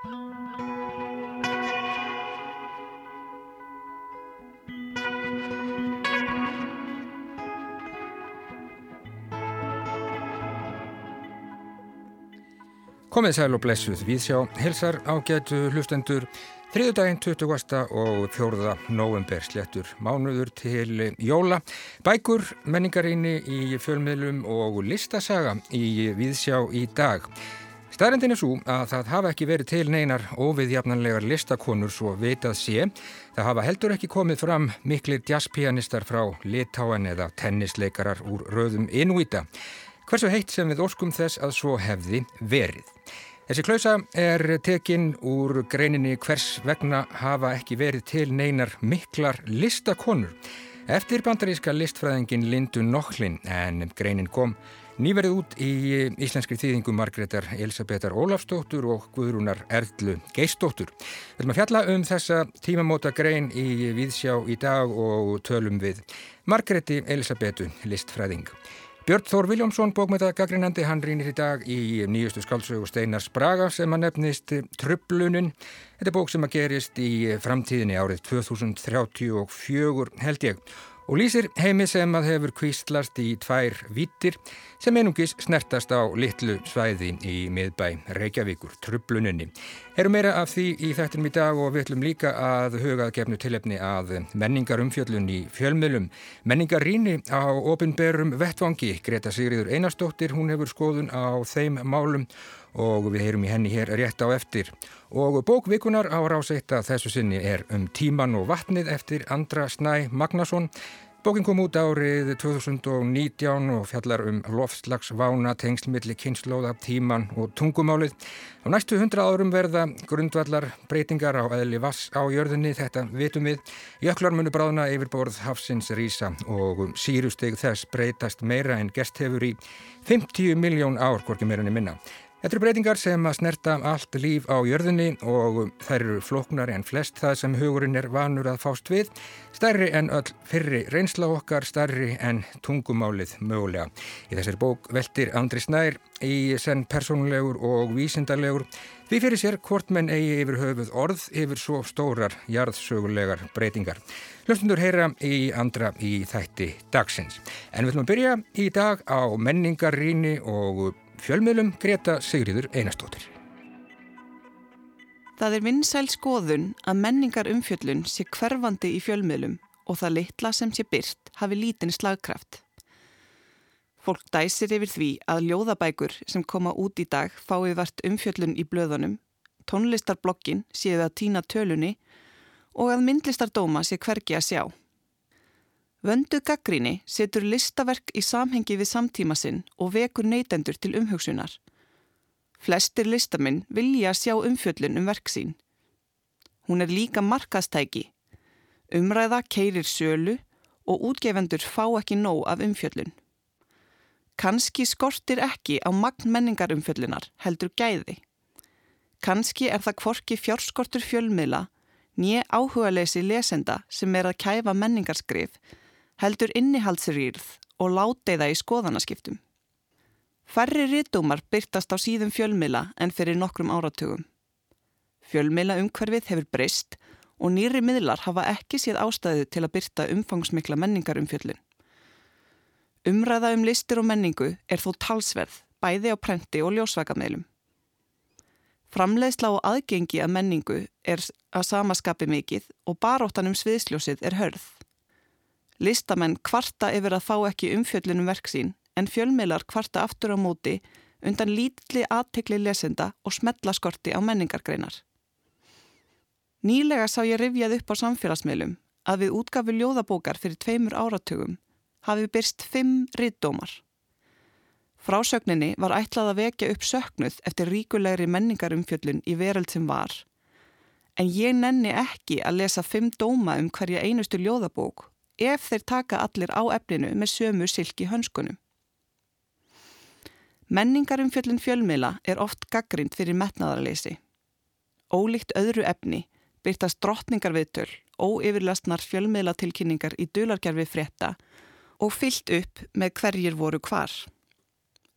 Komið sæl og blessuð við sjá helsar ágætu hlustendur þriðudaginn 20. og 4. november slettur mánuður til jóla. Bækur, menningarinni í fjölmiðlum og listasaga í viðsjá í dag. Stærendin er svo að það hafa ekki verið til neinar óviðjafnanlegar listakonur svo vitað sé. Það hafa heldur ekki komið fram miklir jazzpianistar frá litáan eða tennisleikarar úr röðum innvíta. Hversu heitt sem við óskum þess að svo hefði verið. Þessi klausa er tekinn úr greininni hvers vegna hafa ekki verið til neinar miklar listakonur. Eftir bandaríska listfræðingin Lindu Nokklin en greinin kom nýverið út í íslenskri þýðingu Margreðar Elisabetar Ólafstóttur og Guðrúnar Erðlu Geistóttur. Við viljum að fjalla um þessa tímamóta grein í Víðsjá í dag og tölum við Margreði Elisabetu listfræðing. Björn Þór Viljámsson, bókmynda gaggrinandi, hann rínir í dag í nýjustu skálsögu Steinar Spraga sem að nefnist Trublunin. Þetta er bók sem að gerist í framtíðinni árið 2034 held ég og lýsir heimi sem að hefur kvíslast í tvær vittir sem einungis snertast á litlu svæði í miðbæ Reykjavíkur, trubluninni. Erum meira af því í þættinum í dag og við ætlum líka að hugað gefnu tilefni að menningar umfjöllun í fjölmiðlum. Menningar ríni á opinberum vettvangi. Greta Sigriður Einarstóttir, hún hefur skoðun á þeim málum og við heyrum í henni hér rétt á eftir. Og bókvikunar á ráseitt að þessu sinni er um tíman og vatnið eftir Andra Snæ Magnason. Bókin kom út árið 2019 og fjallar um lofslagsvána, tengslmiðli, kynnslóða, tíman og tungumálið. Á næstu hundra árum verða grundvallar breytingar á eðli vass á jörðinni, þetta vitum við. Jöklar munu bráðna yfir borð hafsins rísa og sírusteg þess breytast meira en gerst hefur í 50 miljón ár, hvorki meirinni minna. Þetta eru breytingar sem að snerta allt líf á jörðinni og þær eru flóknari en flest það sem hugurinn er vanur að fást við, stærri en öll fyrri reynsla okkar, stærri en tungumálið mögulega. Í þessari bók veldir Andri Snær í senn persónulegur og vísindarlegur því fyrir sér hvort menn eigi yfir höfuð orð yfir svo stórar jarðsögulegar breytingar. Hlustundur heyra í andra í þætti dagsins. En við ætlum að byrja í dag á menningarríni og fjölmiðlum Greta Sigriður Einarstóttir. Það er vinsæl skoðun að menningar umfjöllun sé hverfandi í fjölmiðlum og það litla sem sé byrt hafi lítinn slagkraft. Fólk dæsir yfir því að ljóðabækur sem koma út í dag fái vart umfjöllun í blöðunum, tónlistarblokkin séu að týna tölunni og að myndlistardóma sé hvergi að sjá. Vöndu gaggríni setur listaverk í samhengi við samtíma sinn og vekur neytendur til umhugsunar. Flestir listamenn vilja sjá umfjöllun um verk sín. Hún er líka markastæki. Umræða keirir sölu og útgefendur fá ekki nóg af umfjöllun. Kanski skortir ekki á magn menningar umfjöllunar heldur gæði. Kanski er það kvorki fjárskortur fjölmiðla nýja áhuga leysi lesenda sem er að kæfa menningarskrif heldur innihaldsrýrð og láteiða í skoðanaskiptum. Færri rítumar byrtast á síðum fjölmila en fyrir nokkrum áratugum. Fjölmila umhverfið hefur breyst og nýri miðlar hafa ekki séð ástæðu til að byrta umfangsmikla menningarumfjöllin. Umræða um listir og menningu er þó talsverð, bæði á prenti og ljósvækameilum. Framleiðsla og aðgengi að menningu er að samaskapi mikið og baróttan um sviðsljósið er hörð. Listamenn kvarta yfir að fá ekki umfjöllunum verk sín en fjölmiðlar kvarta aftur á móti undan lítli aðtekli lesenda og smetlaskorti á menningargreinar. Nýlega sá ég rifjað upp á samfélagsmiðlum að við útgafu ljóðabókar fyrir tveimur áratugum hafi byrst fimm riddómar. Frásögninni var ætlað að vekja upp söknuð eftir ríkulegri menningarumfjöllun í veröld sem var en ég nenni ekki að lesa fimm dóma um hverja einustu ljóðabók ef þeir taka allir á efninu með sömu silki hönskunum. Menningarumfjöllin fjölmiðla er oft gaggrind fyrir metnaðarleysi. Ólíkt öðru efni byrtast drottningarviðtöl, óyfirlastnar fjölmiðlatilkynningar í dulargerfi frétta og fyllt upp með hverjir voru hvar.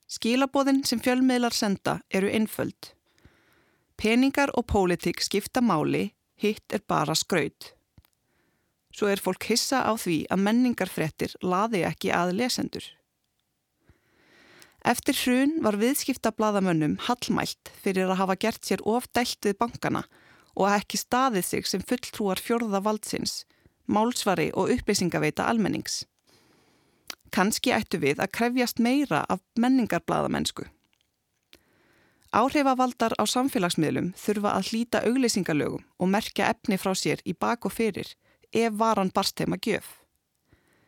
Skilabóðin sem fjölmiðlar senda eru einföld. Peningar og pólitík skipta máli, hitt er bara skraut. Svo er fólk hissa á því að menningarfrettir laði ekki að lesendur. Eftir hrun var viðskipta bladamönnum hallmælt fyrir að hafa gert sér ofdælt við bankana og ekki staðið sig sem fulltrúar fjörða valdsins, málsvari og upplýsingaveita almennings. Kanski ættu við að krefjast meira af menningarbladamennsku. Áhrifavaldar á samfélagsmiðlum þurfa að hlýta auglýsingalögum og merkja efni frá sér í bak og fyrir ef varan barst heima gjöf.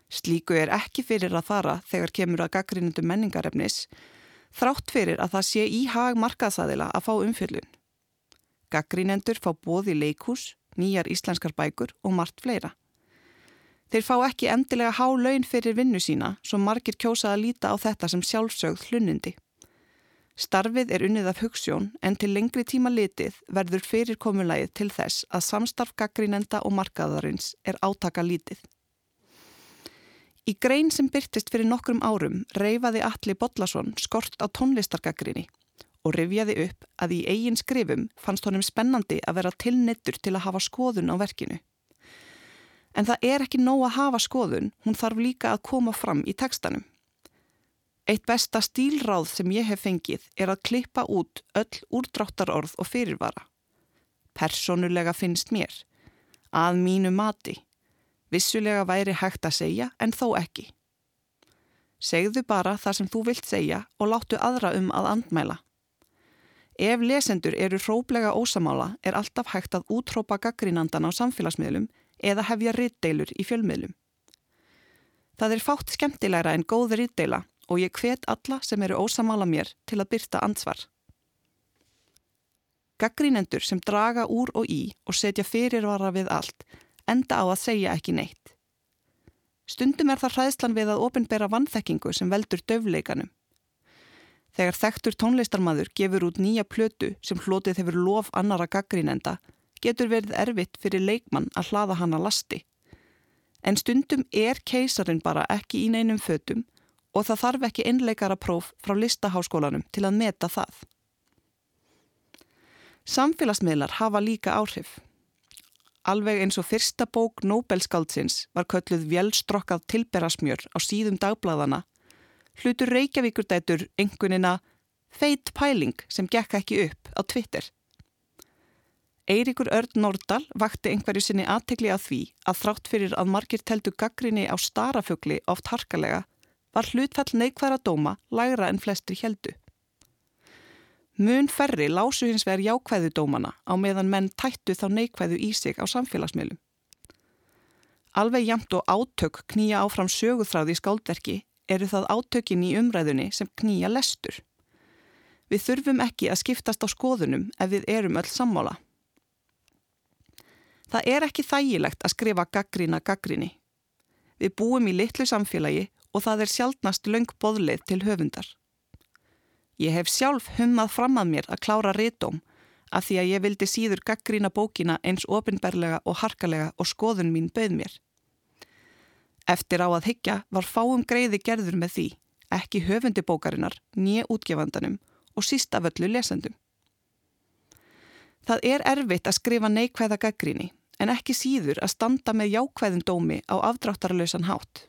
Slíku er ekki fyrir að fara þegar kemur að gaggrinundu menningarefnis, þrátt fyrir að það sé í hag markaðsæðila að fá umfjöldun. Gaggrínendur fá bóði leikús, nýjar íslenskar bækur og margt fleira. Þeir fá ekki endilega há laun fyrir vinnu sína, svo margir kjósa að líta á þetta sem sjálfsögð hlunnindi. Starfið er unnið af hugssjón en til lengri tíma litið verður fyrirkomulægið til þess að samstarf gaggrínenda og markaðarins er átaka lítið. Í grein sem byrtist fyrir nokkrum árum reyfaði Alli Bodlason skort á tónlistargaggrinni og rifjaði upp að í eigin skrifum fannst honum spennandi að vera tilnittur til að hafa skoðun á verkinu. En það er ekki nóg að hafa skoðun, hún þarf líka að koma fram í tekstanum. Eitt besta stílráð sem ég hef fengið er að klippa út öll úrdráttarorð og fyrirvara. Personulega finnst mér. Að mínu mati. Vissulega væri hægt að segja en þó ekki. Segðu bara það sem þú vilt segja og láttu aðra um að andmæla. Ef lesendur eru hróplega ósamála er alltaf hægt að útrópa gaggrínandan á samfélagsmiðlum eða hefja rittdeilur í fjölmiðlum. Það er fátt skemmtilegra en góð rittdeila og ég hvet alla sem eru ósamála mér til að byrta ansvar. Gaggrínendur sem draga úr og í og setja fyrirvara við allt enda á að segja ekki neitt. Stundum er það hræðslan við að ofinbera vannþekkingu sem veldur döfleikanum. Þegar þekktur tónlistarmadur gefur út nýja plötu sem hlotið hefur lof annara gaggrínenda getur verið erfitt fyrir leikmann að hlaða hana lasti. En stundum er keisarin bara ekki í neinum fötum og það þarf ekki innleikara próf frá listaháskólanum til að meta það. Samfélagsmiðlar hafa líka áhrif. Alveg eins og fyrsta bók Nobelskáldsins var kölluð vjelstrokkað tilberasmjör á síðum dagbladana, hlutur Reykjavíkurdætur engunina feit pæling sem gekk ekki upp á Twitter. Eiríkur Örd Nordal vakti einhverju sinni aðtegli að því að þrátt fyrir að margir teldu gaggrinni á starafugli oft harkalega var hlutfall neikværa dóma lægra en flestri heldu. Mun ferri lásu hins vegar jákvæðu dómana á meðan menn tættu þá neikvæðu í sig á samfélagsmiðlum. Alveg jamt og átök knýja áfram söguþráði í skáldverki eru það átökin í umræðunni sem knýja lestur. Við þurfum ekki að skiptast á skoðunum ef við erum öll sammála. Það er ekki þægilegt að skrifa gaggrína gaggríni. Við búum í litlu samfélagi og það er sjálfnast löng boðleið til höfundar. Ég hef sjálf hummað fram að mér að klára rétóm af því að ég vildi síður gaggrína bókina eins ofinberlega og harkalega og skoðun mín bauð mér. Eftir á að higgja var fáum greiði gerður með því, ekki höfundi bókarinnar, nýja útgefandanum og sísta völlu lesendum. Það er erfitt að skrifa neikvæða gaggríni en ekki síður að standa með jákvæðum dómi á afdráttarlausan hátt.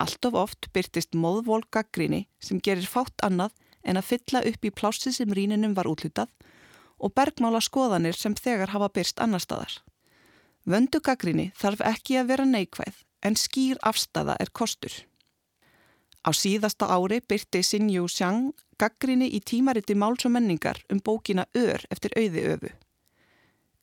Allt of oft byrtist móðvól gaggríni sem gerir fátt annað en að fylla upp í plássi sem ríninum var útlutað og bergmála skoðanir sem þegar hafa byrst annar staðar. Vöndu gaggríni þarf ekki að vera neikvæð en skýr afstafa er kostur. Á síðasta ári byrti Sinjú Sjang gaggríni í tímariti máls og menningar um bókina Ör eftir auði öfu.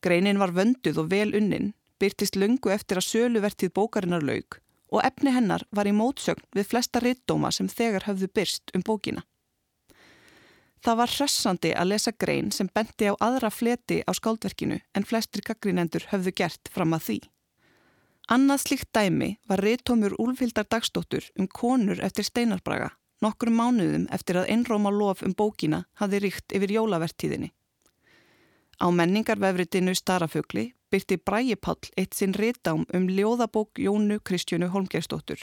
Greinin var vönduð og vel unnin, byrtist lungu eftir að söluvertið bókarinnar laug og efni hennar var í mótsögn við flesta rittdóma sem þegar höfðu byrst um bókina. Það var hressandi að lesa grein sem benti á aðra fleti á skáldverkinu en flestir gaggrínendur höfðu gert fram að því. Annað slikt dæmi var rittómur Úlfildar dagstóttur um konur eftir steinarbraga nokkrum mánuðum eftir að einróma lof um bókina hafi ríkt yfir jólavertíðinni. Á menningarvefritinu Starafugli byrti Bræjipall eitt sinn réttám um ljóðabók Jónu Kristjónu Holmgerstóttur.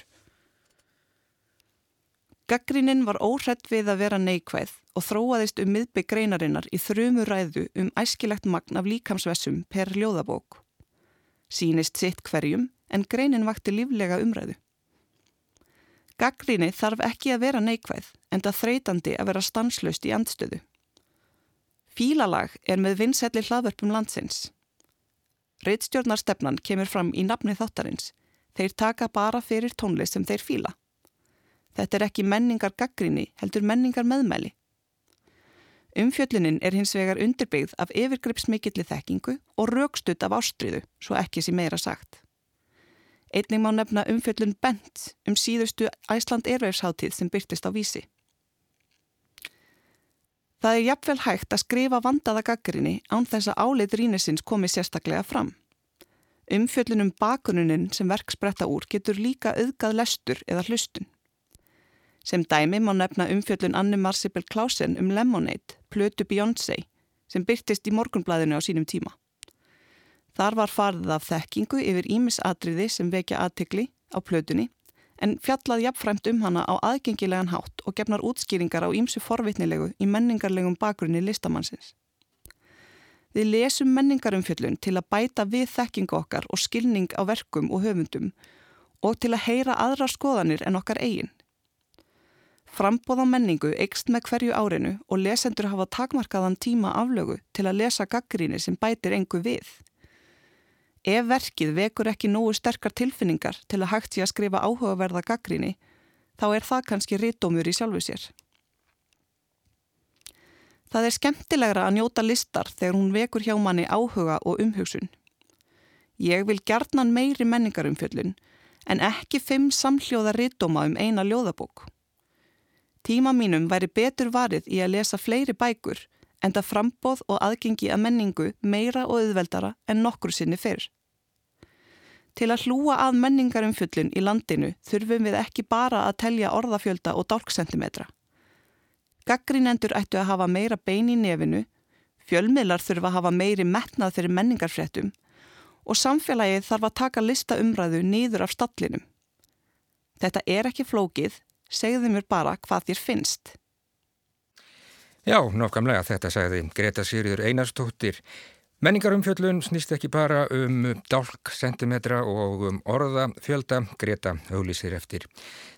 Gaggrinin var óhrett við að vera neikvæð og þróaðist um miðbygg greinarinnar í þrjumu ræðu um æskilegt magn af líkamsvessum per ljóðabók. Sýnist sitt hverjum en greinin vakti líflega umræðu. Gaggrinni þarf ekki að vera neikvæð en það þreytandi að vera stanslöst í andstöðu. Fílalag er með vinnselli hlaðverpum landsins. Reitstjórnarstefnan kemur fram í nafni þáttarins. Þeir taka bara fyrir tónlist sem þeir fíla. Þetta er ekki menningar gaggrinni, heldur menningar meðmæli. Umfjöllunin er hins vegar undirbyggð af yfirgripsmikilli þekkingu og raukstutt af ástriðu, svo ekki sem meira sagt. Einning má nefna umfjöllun Bent um síðustu Æsland erverðsháttíð sem byrtist á vísi. Það er jafnvel hægt að skrifa vandaða gaggrinni án þess að álið rínusins komi sérstaklega fram. Umfjöllunum bakununin sem verk spretta úr getur líka auðgað lestur eða hlustun. Sem dæmi má nefna umfjöllun Annu Marsipel Klausen um Lemonade, plötu Beyoncé, sem byrtist í morgunblæðinu á sínum tíma. Þar var farið af þekkingu yfir ímisatriði sem vekja aðtikli á plötunni, en fjallað jafnfræmt um hana á aðgengilegan hátt og gefnar útskýringar á ímsu forvitnilegu í menningarlegum bakgrunni listamannsins. Við lesum menningarumfjöllun til að bæta við þekkingu okkar og skilning á verkum og höfundum og til að heyra aðra skoðanir en okkar eigin. Frambóð á menningu eikst með hverju árinu og lesendur hafa takmarkaðan tíma aflögu til að lesa gaggríni sem bætir engu við. Ef verkið vekur ekki nógu sterkar tilfinningar til að hægt sé að skrifa áhugaverða gaggríni, þá er það kannski rítómur í sjálfu sér. Það er skemmtilegra að njóta listar þegar hún vekur hjá manni áhuga og umhugsun. Ég vil gerðnan meiri menningarumfjöllun en ekki fimm samhljóða rítóma um eina ljóðabók. Tíma mínum væri betur varið í að lesa fleiri bækur en það frambóð og aðgengi að menningu meira og auðveldara en nokkur sinni fyrr. Til að hlúa að menningarum fullin í landinu þurfum við ekki bara að telja orðafjölda og dálksentimetra. Gaggrínendur ættu að hafa meira bein í nefinu, fjölmiðlar þurfa að hafa meiri metnað fyrir menningarfréttum og samfélagið þarf að taka lista umræðu nýður af stallinum. Þetta er ekki flókið segðu mér bara hvað þér finnst. Já, nokkamlega þetta sagði Greta Sýriður Einarstóttir. Menningarumfjöllun snýst ekki bara um dálk, sentimetra og um orða fjölda, Greta auglísir eftir.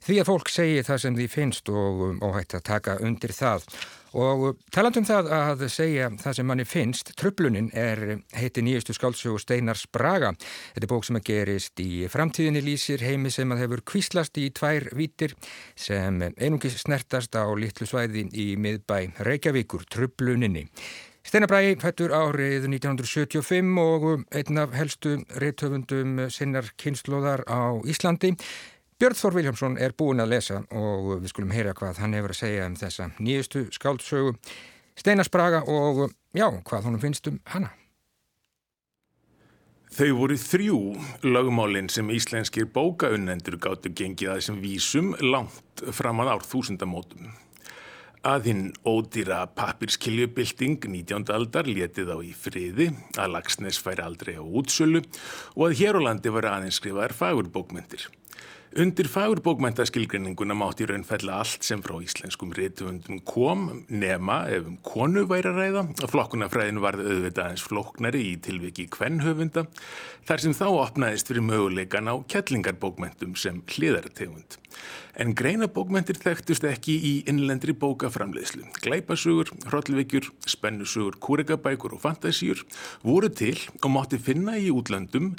Því að fólk segi það sem því finnst og óhætt að taka undir það. Og talandum það að segja það sem manni finnst, tröflunin er heiti nýjastu skálsögu Steinars Braga. Þetta er bók sem að gerist í framtíðinni lýsir heimi sem að hefur kvíslast í tvær vítir sem einungis snertast á litlu svæði í miðbæ Reykjavíkur, tröfluninni. Steinar Bragi fættur árið 1975 og einn af helstu reythöfundum sinnar kynnslóðar á Íslandi. Björn Þór Viljámsson er búin að lesa og við skulum heyra hvað hann hefur að segja um þessa nýjustu skáldsögu Steinarspraga og já, hvað honum finnst um hana. Þau voru þrjú lögmálinn sem íslenskir bókaunnendur gáttu gengið að þessum vísum langt fram að ár þúsundamótum. Að hinn ódýra pappirskiljubilding 19. aldar letið á í friði, að Lagsnes færi aldrei á útsölu og að hér á landi var aðeins skrifaðar fagurbókmyndir. Undir fagurbókmæntaskilgreininguna mátti raun fella allt sem frá íslenskum reytuvöndum kom, nema ef um konu væri að ræða. Flokkunafræðin varði auðvitað eins floknari í tilviki kvennhöfunda, þar sem þá opnaðist fyrir möguleikan á kettlingarbókmæntum sem hliðartegund. En greinabókmæntir þekktust ekki í innlendri bókaframleiðslu. Glæpasugur, hrollveikjur, spennusugur, kúregabækur og fantasíur voru til og mátti finna í útlandum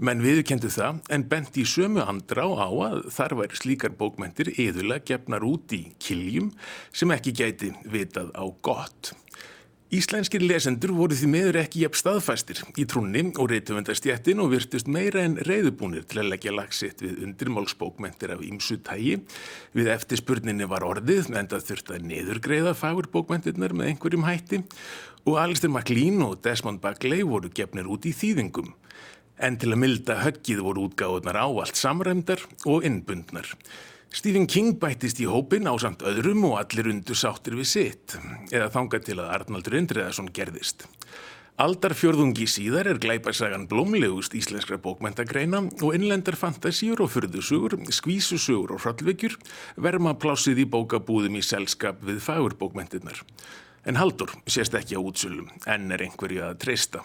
Menn viðkendu það en bent í sömu andrá á að þar væri slíkar bókmentir yðurlega gefnar út í kiljum sem ekki gæti vitað á gott. Íslenskir lesendur voru því meður ekki jafn staðfæstir í trúnni og reytuvendastjættin og virtust meira en reyðubúnir til að leggja lagsitt við undirmálsbókmentir af ímsu tægi. Við eftirspurninni var orðið en það þurfti að neðurgreiða fagurbókmentirnar með einhverjum hætti og Alistair MacLean og Desmond Bagley voru gefnir út í þýðingum en til að milda höggið voru útgáðunar áallt samræmdar og innbundnar. Stephen King bættist í hópin á samt öðrum og allir undur sáttir við sitt, eða þanga til að Arnaldur Indriðarsson gerðist. Aldarfjörðungi síðar er glæparsagan blómlegust íslenskra bókmentagreina og innlendar fantasíur og fyrðusugur, skvísusugur og hrollveikjur verma plásið í bókabúðum í selskap við fagurbókmentinnar. En Haldur sést ekki á útsölum, enn er einhverju að treysta.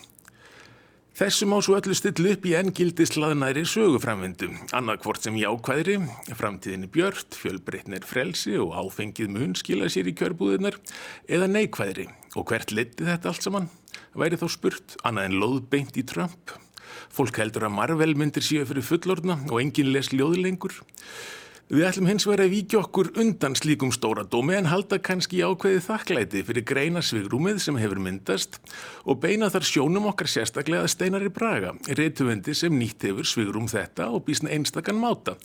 Þessum á svo öllu still upp í enngildi slaðnæri söguframvindu, annarkvort sem jákvæðri, framtíðinni björnt, fjölbreytnir frelsi og áfengið mun skila sér í kjörbúðinar, eða neikvæðri. Og hvert liti þetta allt saman? Væri þá spurt, annað en loðbeint í Trump? Fólk heldur að Marvel myndir séu fyrir fullorna og enginn les ljóðlengur. Við ætlum hins vegar að víkja okkur undan slíkum stóra dómi en halda kannski ákveði þakklæti fyrir greina svigrúmið sem hefur myndast og beina þar sjónum okkar sérstaklega steinar í Braga, reytuvendi sem nýtt hefur svigrúm þetta og bísna einstakann máta.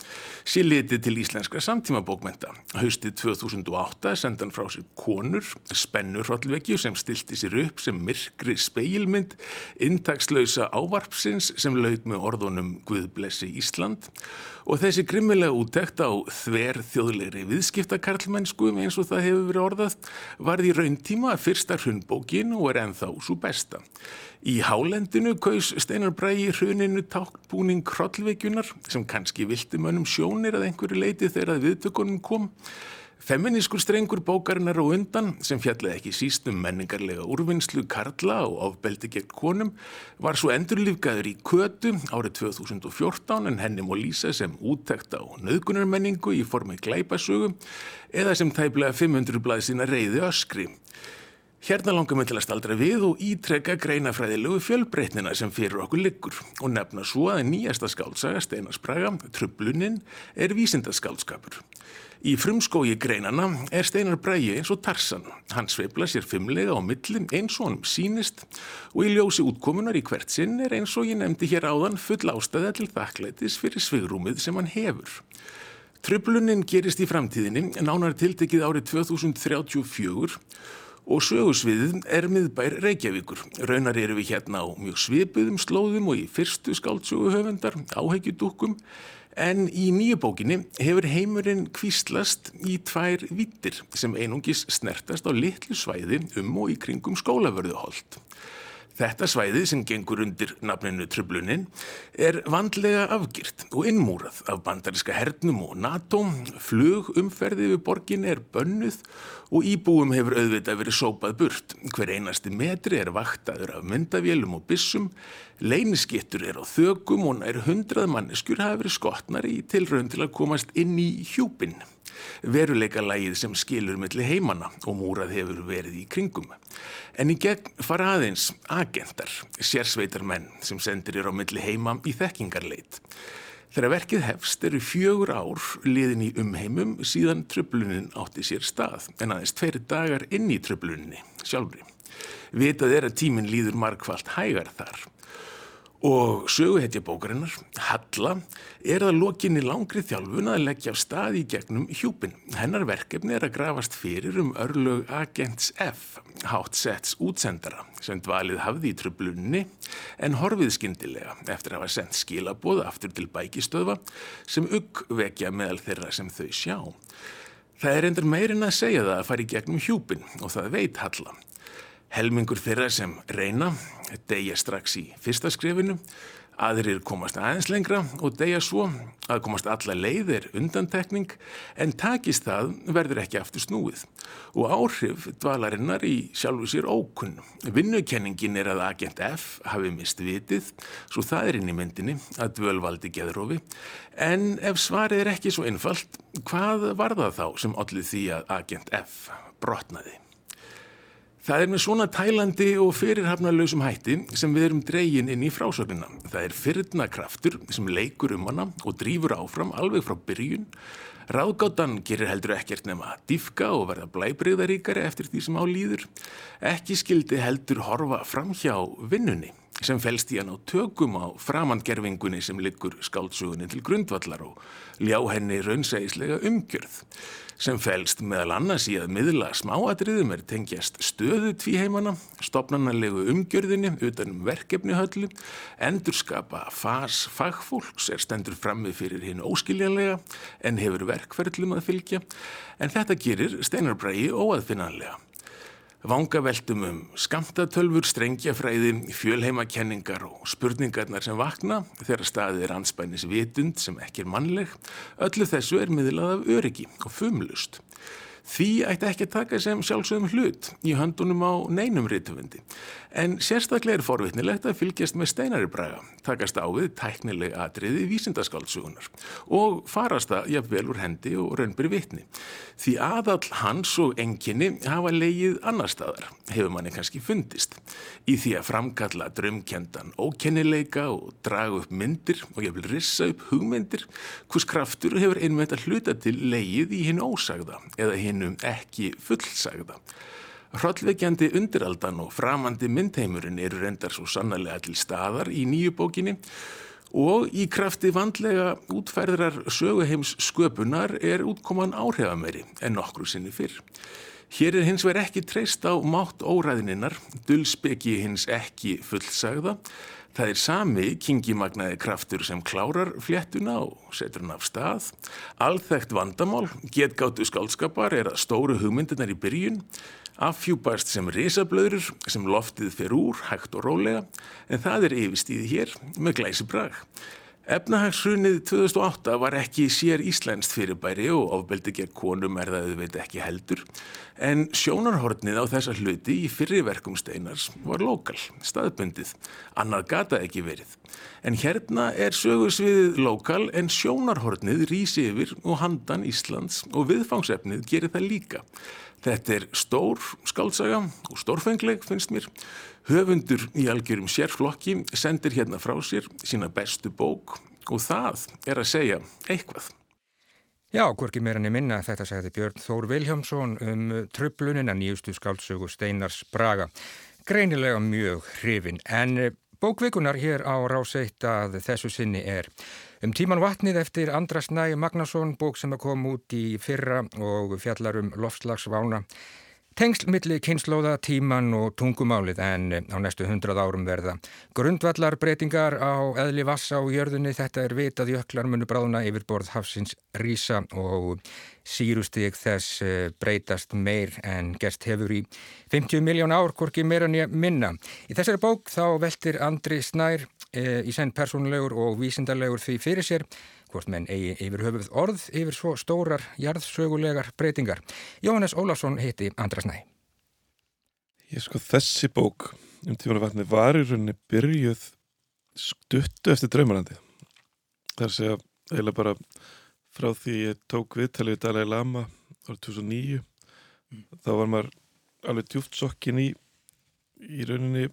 Sér litið til íslenska samtímabókmenta. Haustið 2008 sendan frá sér konur, spennur hrollvekju sem stilti sér upp sem myrkri speilmynd, intakslausa ávarpsins sem laug með orðunum Guðblessi Ísland og þessi grimmilega úttekt á þver þjóðleiri viðskiptakarlmennsku eins og það hefur verið orðað varði rauntíma að fyrsta hrunbókin og er ennþá svo besta. Í hálendinu kaus Steinar Bræi hruninu tákbúning krollveikjunar sem kannski vilti mönnum sjónir að einhverju leiti þegar viðtökunum kom Feminískur strengur bókarinnar og undan, sem fjallið ekki síst um menningarlega úrvinnslu Karla og ofbeldi gegn konum, var svo endurlífgaður í kötu árið 2014 en henni mór lýsa sem úttækt á nöðgunarmenningu í formi glæpasögu eða sem tæplega 500 blað sína reyði öskri. Hérna langar við til að staldra við og ítrekka greinafræðilegu fjölbreytnina sem fyrir okkur liggur og nefna svo að nýjasta skálsaga Steinar Spraga, Trublunin, er vísindaskálskapur. Í frumskói greinana er Steinar Bræi eins og Tarsan. Hann sveifla sér fimmlega á millin eins og hann sínist og í ljósi útkomunar í hvert sinn er eins og ég nefndi hér áðan full ástæða til þakklætis fyrir svigrúmið sem hann hefur. Tröflunin gerist í framtíðinni nánar tiltekið árið 2034 og sögusviðin er miðbær Reykjavíkur. Raunar eru við hérna á mjög svipuðum slóðum og í fyrstu skáldsöguhöfundar, áheggjudúkum En í nýju bókinni hefur heimurinn kvíslast í tvær vittir sem einungis snertast á litlu svæði um og í kringum skólavörðuholt. Þetta svæði sem gengur undir nafninu Trublunin er vandlega afgirt og innmúrað af bandariska hernum og NATO, flugumferði við borgin er bönnuð og íbúum hefur auðvitað verið sópað burt. Hver einasti metri er vaktaður af myndavélum og bissum, leyniskittur er á þögum og nær hundrað manneskjur hafa verið skotnar í tilraun til að komast inn í hjúpinn veruleika lægið sem skilur melli heimanna og múrað hefur verið í kringum. En í gegn fara aðeins agentar, sérsveitar menn sem sendir er á melli heima í þekkingarleit. Þegar verkið hefst eru fjögur ár liðin í umheimum síðan tröflunin átti sér stað en aðeins tveiri dagar inn í tröfluninni sjálfri. Vitað er að tíminn líður markvallt hægar þar Og söguhetja bókarinnar, Halla, er að lokinni langri þjálfun að leggja af stað í gegnum hjúpin. Hennar verkefni er að grafast fyrir um örlög Agents F, hátt sets útsendara, sem dvalið hafði í tröflunni en horfið skindilega eftir að hafa sendt skilaboð aftur til bækistöðva sem uggvekja meðal þeirra sem þau sjá. Það er endur meirinn að segja það að fara í gegnum hjúpin og það veit Halla. Helmingur þeirra sem reyna deyja strax í fyrsta skrifinu, aðrir komast aðeins lengra og deyja svo að komast alla leiðir undantekning en takist það verður ekki aftur snúið og áhrif dvalarinnar í sjálfu sér ókunn. Vinnukenningin er að agent F hafi mist vitið, svo það er inn í myndinni að dvölvaldi geðrófi en ef svarið er ekki svo einfalt, hvað var það þá sem allir því að agent F brotnaði? Það er með svona tælandi og fyrirhafnarlausum hætti sem við erum dreygin inn í frásögnina. Það er fyrrna kraftur sem leikur um hana og drýfur áfram alveg frá byrjun. Ráðgáttan gerir heldur ekkert nema að diffka og verða blæbriðaríkari eftir því sem á líður. Ekki skildi heldur horfa fram hjá vinnunni sem fælst í hann á tökum á framandgerfingunni sem liggur skáltsugunni til grundvallar og ljá henni raunsægislega umgjörð sem fælst meðal annars í að miðla smáatriðum er tengjast stöðu tvíheimana, stopnarnarlegu umgjörðinni utanum verkefnihöllu, endurskapa fas fagfólks er stendur frammi fyrir hinn óskiljanlega en hefur verkferðlum að fylgja, en þetta gerir Steinar Bræi óaðfinnanlega. Vangaveltum um skamtatölfur, strengjafræði, fjölheimakenningar og spurningarnar sem vakna þegar staðið er anspænis vitund sem ekki er mannleg, öllu þessu er miðlað af öryggi og fumlust. Því ætti ekki að taka sem sjálfsögum hlut í höndunum á neinum rítufundi. En sérstaklega er forvitnilegt að fylgjast með steinari braga, takast á við tæknileg atriði vísindaskáltsugunar og farast það jafnvel úr hendi og raunbyr vitni. Því aðall hans og enginni hafa leigið annar staðar, hefur manni kannski fundist, í því að framkalla drömkjendan ókennileika og draga upp myndir og jafnvel rissa upp hugmyndir, hvers kraftur hefur einmitt að hluta til leigið í hinn ósagða eða hinnum ekki fullsagða. Hrollveikjandi undiraldan og framandi myndheimurinn eru reyndar svo sannarlega til staðar í nýju bókinni og í krafti vandlega útfærðrar söguheims sköpunar er útkoman áhrifameri en nokkru sinni fyrr. Hér er hins verið ekki treyst á mátt óræðininnar, dulspeki hins ekki fullsagða. Það er sami kingimagnaði kraftur sem klárar fléttuna og setur hann af stað. Alþægt vandamál, getgáttu skálskapar er að stóru hugmyndinar í byrjun. Affjúpast sem risablöður sem loftið fer úr, hægt og rólega, en það er yfirstíði hér með glæsi brag. Efnahagsrunið 2008 var ekki sér íslenskt fyrirbæri og ofbeldi gegn konum er það auðveit ekki heldur, en sjónarhornið á þessa hluti í fyrriverkum steinars var lokal, staðbundið, annað gata ekki verið. En hérna er sögursviðið lokal en sjónarhornið rýsi yfir og handan Íslands og viðfangsefnið gerir það líka. Þetta er stór skálsaga og stórfengleg finnst mér. Höfundur í algjörum sérflokki sendir hérna frá sér sína bestu bók og það er að segja eitthvað. Já, hvorki meira niður minna þetta segði Björn Þór Viljámsson um tröflunina nýjustu skálsögu Steinars Braga. Greinilega mjög hrifin en bókvikunar hér á ráseitt að þessu sinni er Um tíman vatnið eftir Andras Næ Magnason, bók sem að koma út í fyrra og fjallar um lofslagsvána. Tengsl milli kynnslóða, tíman og tungumálið en á næstu hundrað árum verða. Grundvallar breytingar á eðli vassa og jörðunni þetta er vitað jöklar munu bráðuna yfir borð hafsins rísa og sírustík þess eh, breytast meir en gerst hefur í 50 miljón ár, hvorki meira nýja minna. Í þessari bók þá veltir Andri Snær e, í senn persónulegur og vísindarlegur því fyrir sér hvort menn eigi yfir höfuð orð yfir svo stórar jarðsögulegar breytingar. Jóhannes Ólafsson heiti Andras Næ. Ég sko þessi bók um tímanu vatni var í rauninni byrjuð stuttu eftir draumarandi. Það er að segja eiginlega bara frá því ég tók viðtalið í Dalai Lama árið 2009 mm. þá var maður alveg djúft sokkin í í rauninni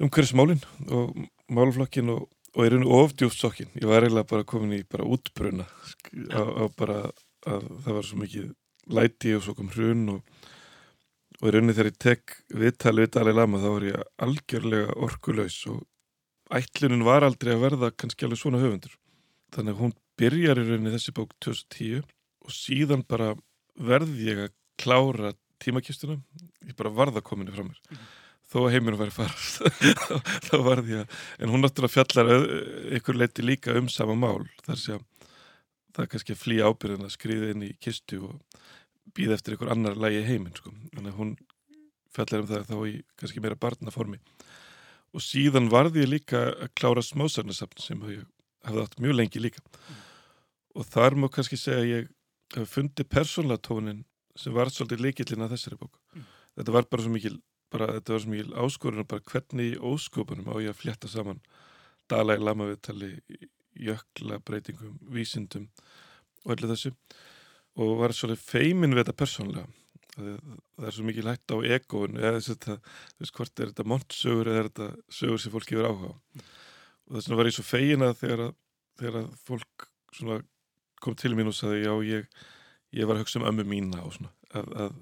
umhverfismálinn og málflokkin og, og er unni ofdjúft sokkin. Ég var eiginlega bara komin í bara útbruna á, bara að það var svo mikið læti og svo kom hrun og, og er unni þegar ég tek viðtali við Dalai Lama þá var ég algjörlega orkulegs og ætlunum var aldrei að verða kannski alveg svona höfundur. Þannig að hún byrjar í rauninni þessi bók 2010 og síðan bara verði ég að klára tímakistuna, ég bara varða kominu frá mér. Mm -hmm þó að heiminu væri farast þá var því að, en hún náttúrulega fjallar ykkur leiti líka um sama mál þar sé að það er kannski að flýja ábyrðin að skriða inn í kistu og býða eftir ykkur annar lægi heiminn sko, að hún fjallar um það þá í kannski meira barnaformi og síðan varði ég líka að klára smásagnasafn sem ég hafði átt mjög lengi líka mm. og þar má kannski segja að ég hef fundið persónlega tónin sem var svolítið leikillin að þessari bók mm. þetta var bara svo mikil bara, þetta var svo mikil áskorun bara hvernig í óskopunum á ég að fletta saman Dalai Lama viðtali jökla breytingum, vísindum og öllu þessu. Og var svolítið feimin við þetta persónlega það er svo mikið lætt á egoun eða þess að þú veist hvort er þetta montsögur eða er þetta sögur sem fólk gefur áhuga og þess vegna var ég svo feina þegar að, þegar að fólk kom til mín og sagði já ég, ég var að hugsa um ömmu mína og svona. Að, að,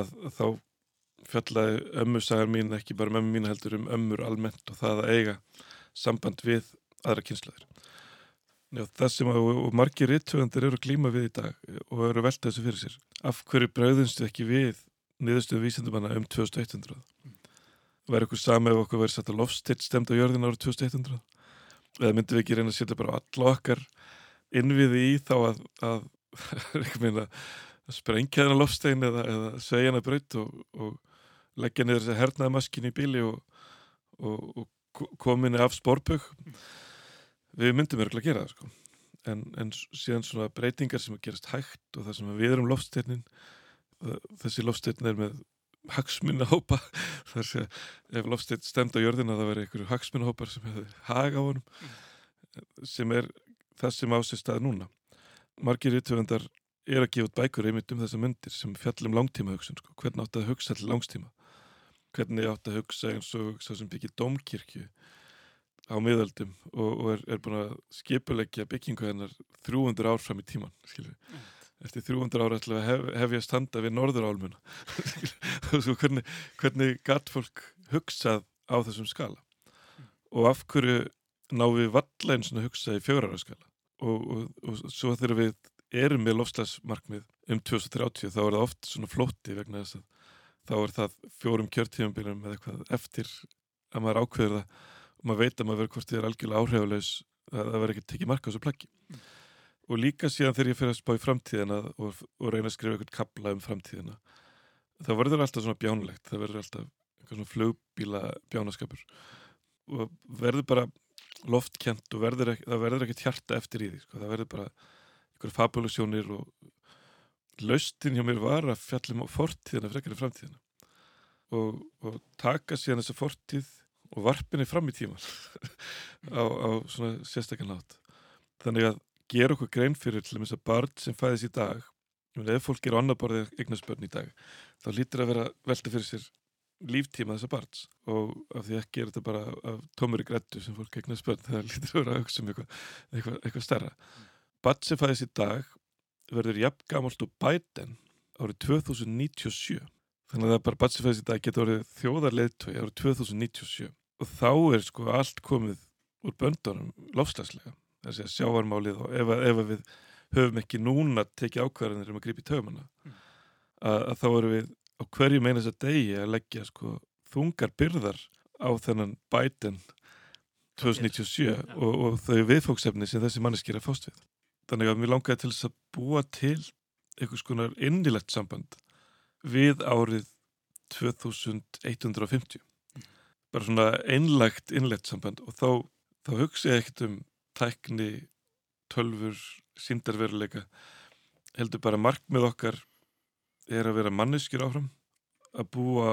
að þá fjallaði ömmusagar mín ekki bara um ömmu mín heldur um ömmur almennt og það að eiga samband við aðra kynslaður. Það sem að, og margir rittöfundir eru glíma við í dag og eru veltað þessu fyrir sér. Af hverju brauðumstu ekki við niðurstöðu vísendumanna um 2100? Væri okkur sami ef okkur verið satt að lofstitt stemt á jörðin árið 2100? Eða myndum við ekki reyna að setja bara alla okkar innviði í þá að, að að sprengja þennan lofstein eða, eða segja hana braut og, og leggja niður þess að hernaða maskin í bíli og, og, og kominni af spórbögg við myndum örgulega að gera það sko. en, en síðan svona breytingar sem að gerast hægt og það sem við erum lofsteinin þessi lofstein er með hagsmunahópa. Þar sé ef lofstein stemd á jörðina það verður einhverju hagsmunahópar sem hefur haga á honum sem er það sem ásist stað núna. Margir íttöfundar er að gefa út bækur einmitt um þessa myndir sem fjallum langtíma hugsun sko. hvernig átt að hugsa til langstíma hvernig átt að hugsa eins og svo sem byggir domkirkju á miðaldum og, og er, er búin að skipuleggja byggingu hennar 300 ár fram í tíman skilur. eftir 300 ára ætla að hef, hef ég að standa við norður álmuna hvernig, hvernig gatt fólk hugsað á þessum skala? Og af hverju ná við valla eins og hugsa í fjörara skala? Og, og, og svo þegar við erum með lofslagsmarkmið um 2030 þá er það oft svona flótti vegna þess að þá er það fjórum kjörtífambilum eða eitthvað eftir að maður ákveður það og maður veit að maður verður hvort þið er algjörlega áhrifulegs að það verður ekki tekið marka á þessu plaggi mm. og líka síðan þegar ég fyrir að spá í framtíðina og, og reyna að skrifa eitthvað kabla um framtíðina þá verður alltaf svona bjánlegt það verður alltaf eitthvað svona flugbíla bjánaskapur og verður bara loftkjent og verður ekki, það verður ekkert hjarta eftir í því sko. það verður bara laustin hjá mér var að fjallum á fortíðina frekar í framtíðina. Og, og taka síðan þessa fortíð og varpinni fram í tíman á, á svona sérstaklega nátt þannig að gera okkur grein fyrir til þess að barn sem fæðis í dag ef fólk er á annar borðið eignarspörn í dag þá lítir að vera velta fyrir sér líftíma þessa barns. Og af því ekki er þetta bara af tómur í grættu sem fólk eignast börn þegar lítur að vera að hugsa um eitthvað, eitthvað, eitthvað stærra. Barn sem fæðist í dag verður jafn gamalt og bæten árið 2097 þannig að það bara barn sem fæðist í dag getur orðið þjóðarleðtögi árið 2097 og þá er sko allt komið úr böndunum lofslagslega þess að sjávarmálið og ef, ef við höfum ekki núna tekið ákvarðanir um að gripa í töfumana mm. að, að þá eru við á hverju meinas að degi að leggja sko þungar byrðar á þennan bæten 2097 og, og þau viðfóksefni sem þessi manneskir er fást við. Þannig að mér langaði til þess að búa til einhvers konar innilegt samband við árið 2150. Bara svona einlagt innlegt samband og þá, þá hugsa ég ekkert um tækni, tölfur, síndarveruleika heldur bara markmið okkar er að vera manneskjur áfram að búa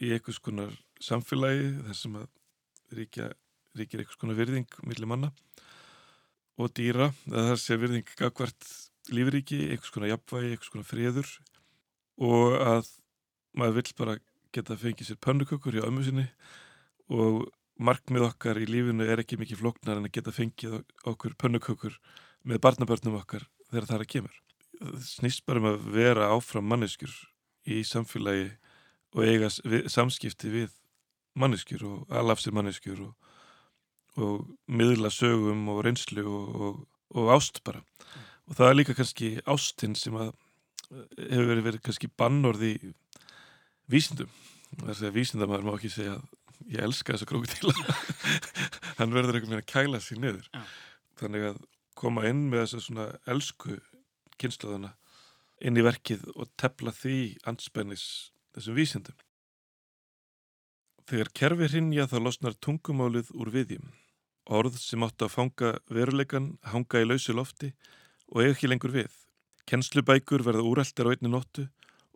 í einhvers konar samfélagi þar sem að ríkja, ríkir einhvers konar virðing millir manna og dýra það sé virðing gagvart lífríki, einhvers konar jafnvægi, einhvers konar friður og að maður vill bara geta fengið sér pönnukökur í ömmu sinni og markmið okkar í lífinu er ekki mikið floknar en að geta fengið okkur pönnukökur með barnabörnum okkar þegar það er að kemur snýst bara um að vera áfram manneskjur í samfélagi og eiga samskipti við manneskjur og alafsir manneskjur og, og miðla sögum og reynslu og, og, og ást bara mm. Og það er líka kannski ástinn sem að hefur verið, verið kannski bannorði vísindum þess að vísindamæður má ekki segja að ég elska þessa krókutíla hann verður einhvern veginn að kæla sér niður ja. þannig að koma inn með þessa svona elsku kynnslóðuna inn í verkið og tepla því anspennis þessum vísindum. Þegar kerfi hrinja þá losnar tungumálið úr viðjum. Orð sem áttu að fanga veruleikan hanga í lausu lofti og eða ekki lengur við. Kennslubækur verða úræltar á einni nóttu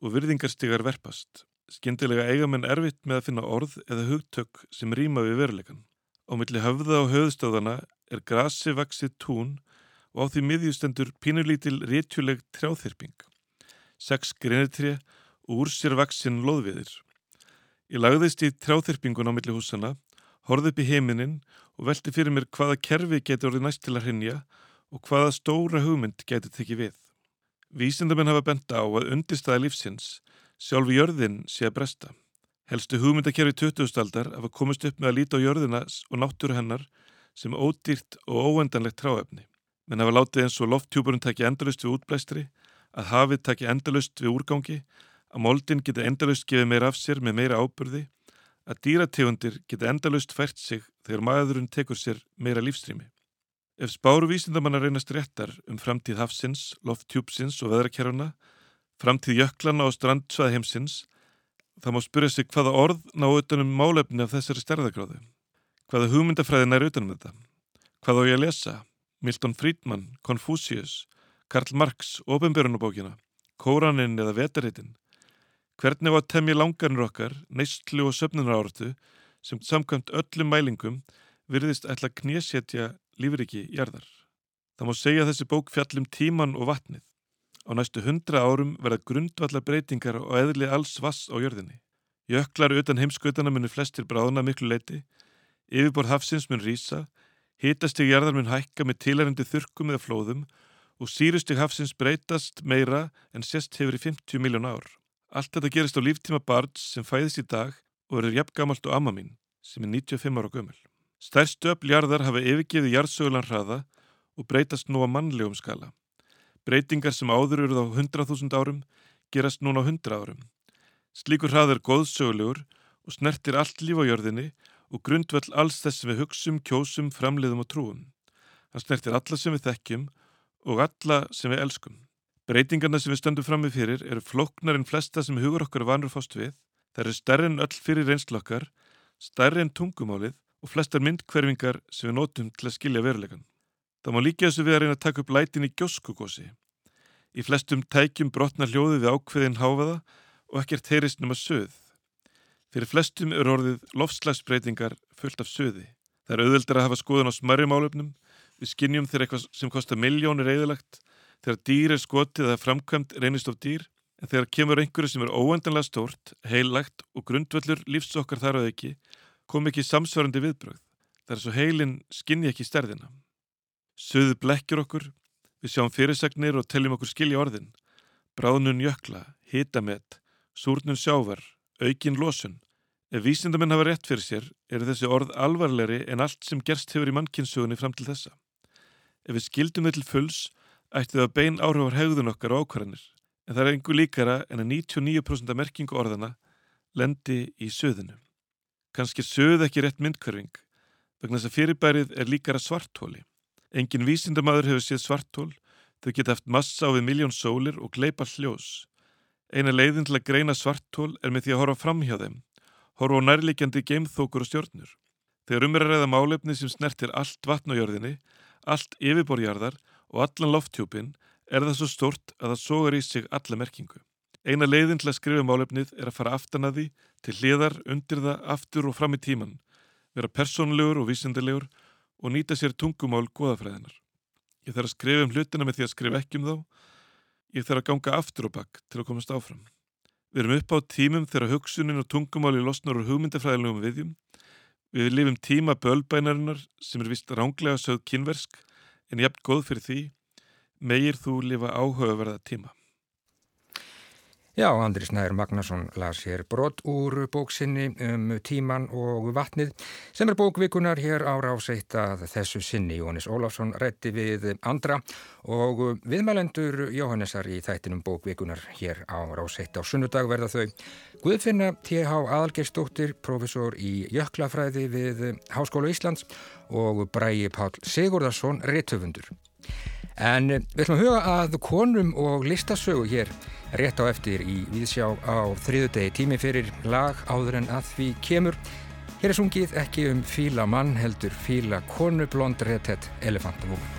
og virðingarstegar verpast. Skindilega eiga menn erfitt með að finna orð eða hugtök sem rýma við veruleikan. Á milli höfða og höðstöðana er grasi vaksið tún og á því miðjustendur pínulítil réttjuleg trjáþyrping. Seks greinitri og úr sér vaksinn loðviðir. Ég lagðist í trjáþyrpingun á milli húsana, horði upp í heiminin og velti fyrir mér hvaða kerfi getur orðið næst til að hrinja og hvaða stóra hugmynd getur tekið við. Vísindamenn hafa benda á að undirstaða lífsins sjálfi jörðin sé að bresta. Helstu hugmyndakerfi 2000-aldar hafa komist upp með að líta á jörðina og náttúru hennar sem ódýrt og óendanlegt tráefni menn hafa látið eins og lofttjúburinn takja endalust við útblæstri, að hafið takja endalust við úrgangi, að moldin geta endalust gefið meira af sér með meira ábyrði, að dýrategundir geta endalust fært sig þegar maðurinn tekur sér meira lífstrými. Ef spáru vísindamanna reynast réttar um framtíð hafsins, lofttjúpsins og veðrakerfuna, framtíð jöklana og strandsvæð heimsins, það má spyrja sig hvaða orð ná utanum málefni af þessari stærðagráðu. Hvaða hugmyndafræðin er utanum þetta? Hvað á ég að lesa? Milton Friedman, Confucius, Karl Marx, Ópenbjörnubókina, Kóranin eða Vetarhitin? Hvernig var temmi langarnir okkar, neistlu og söfnunar áratu sem samkvæmt öllum mælingum virðist ætla að knésetja lífriki jarðar. Það má segja þessi bók fjallum tíman og vatnið. Á næstu hundra árum verða grundvallar breytingar og eðli alls vass á jörðinni. Jöklar utan heimskautana munir flestir bráðuna miklu leiti, yfirbor hafsins mun rýsa, hitastig jarðar mun hækka með tilærendi þurkum eða flóðum og sírustig hafsins breytast meira en sérst hefur í 50 miljón ár. Allt þetta gerist á líftíma barns sem fæðist í dag og verður jafngamalt og amma mín sem er 95 ára gömul. Stærstu öfljarðar hafa yfirgeði jarðsögulan hraða og breytast nú á mannlegum skala. Breytingar sem áður eruð á 100.000 árum gerast núna á 100 árum. Slíkur hrað er góðsögulegur og snertir allt líf á jörðinni og grundvöld alls þess sem við hugsum, kjósum, framleiðum og trúum. Hann snertir alla sem við þekkjum og alla sem við elskum. Breytingarna sem við stöndum fram með fyrir eru floknar en flesta sem hugur okkar vanur fást við. Það eru stærri en öll fyrir reynslokkar, stærri en tungumálið og flestar myndkverfingar sem við notum til að skilja verulegan. Það má líka þessu við að reyna að taka upp lætin í gjóskugósi. Í flestum tækjum brotnar hljóðið við ákveðin háfaða og ekkert heyrist nema söð. Fyrir flestum eru orðið lofslagsbreytingar fullt af söði. Það er auðveldar að hafa skoðan á smarri málöfnum, við skinnjum þegar eitthvað sem kostar miljónir eðalagt, þegar dýr er skotið eða framkvæmt reynist of dýr, en þegar kemur einhverju sem er óendanlega stórt, heillagt og grundvöldur lífsokkar þar að ekki, kom ekki samsvarandi viðbröð. Það er svo heilin skinni ekki stærðina. Suðu blekkjur okkur, við sjáum fyrirsagnir og telljum okkur skilja orðin. Bráðnun jökla, hitamett, súrnun sjávar, aukin losun. Ef vísindamenn hafa rétt fyrir sér, eru þessi orð alvarlegri en allt sem gerst hefur í mannkynsugunni fram til þessa. Ef við skildum þetta til fulls, ætti það bein áhrifar hegðun okkar og ákvarðanir. En það er einhver líkara en að 99% af merkingu orðana lendi í söðinu. Kanski söð ekki rétt myndkörfing, vegna þess að fyrirbærið er líkara svarthóli. Engin vísindamadur hefur séð svarthól, þau geta haft massa á við miljón sólir og gleipa hljós. Eina leiðin til að greina svarthól er með því að horfa fram hjá þeim, horfa á nærleikjandi geimþókur og stjórnur. Þegar umir að ræða málefni sem snertir allt vatn á jörðinni, allt yfirborjarðar og allan lofthjúpin er það svo stort að það sogar í sig alla merkingu. Eina leiðin til að skrifa málefnið er að fara aftan að því, til hliðar, undir það, aftur og fram í tíman, vera persónlegur og vísindilegur og nýta sér tungumál goðafræðinar. Ég þarf að skrifa um hlutina með því að skrifa ekki um þá, ég þarf að ganga aftur og bakk til að komast áfram. Við erum upp á tímum þegar hugsunin og tungumáli losnar úr hugmyndafræðilegum viðjum. Við lifum tíma bölbænarinnar sem er vist ránglega sögð kynversk en jafn góð fyrir því, megir þú lifa áhugaverða tíma. Já, Andri Snær Magnason las hér brott úr bóksinni um tíman og vatnið sem er bókvikunar hér á ráseitt að þessu sinni. Jónis Ólafsson rétti við andra og viðmælendur Jóhannesar í þættinum bókvikunar hér á ráseitt á sunnudag verða þau. Guðfinna T.H. Adalgeistóttir, profesor í Jöklafræði við Háskóla Íslands og Bræi Pál Sigurðarsson, réttöfundur. En við ætlum að huga að konum og listasögu hér rétt á eftir í Víðsjá á þriðudegi tími fyrir lag áður en að því kemur. Hér er sungið ekki um fíla mann heldur fíla konu blond réttett elefantavúm.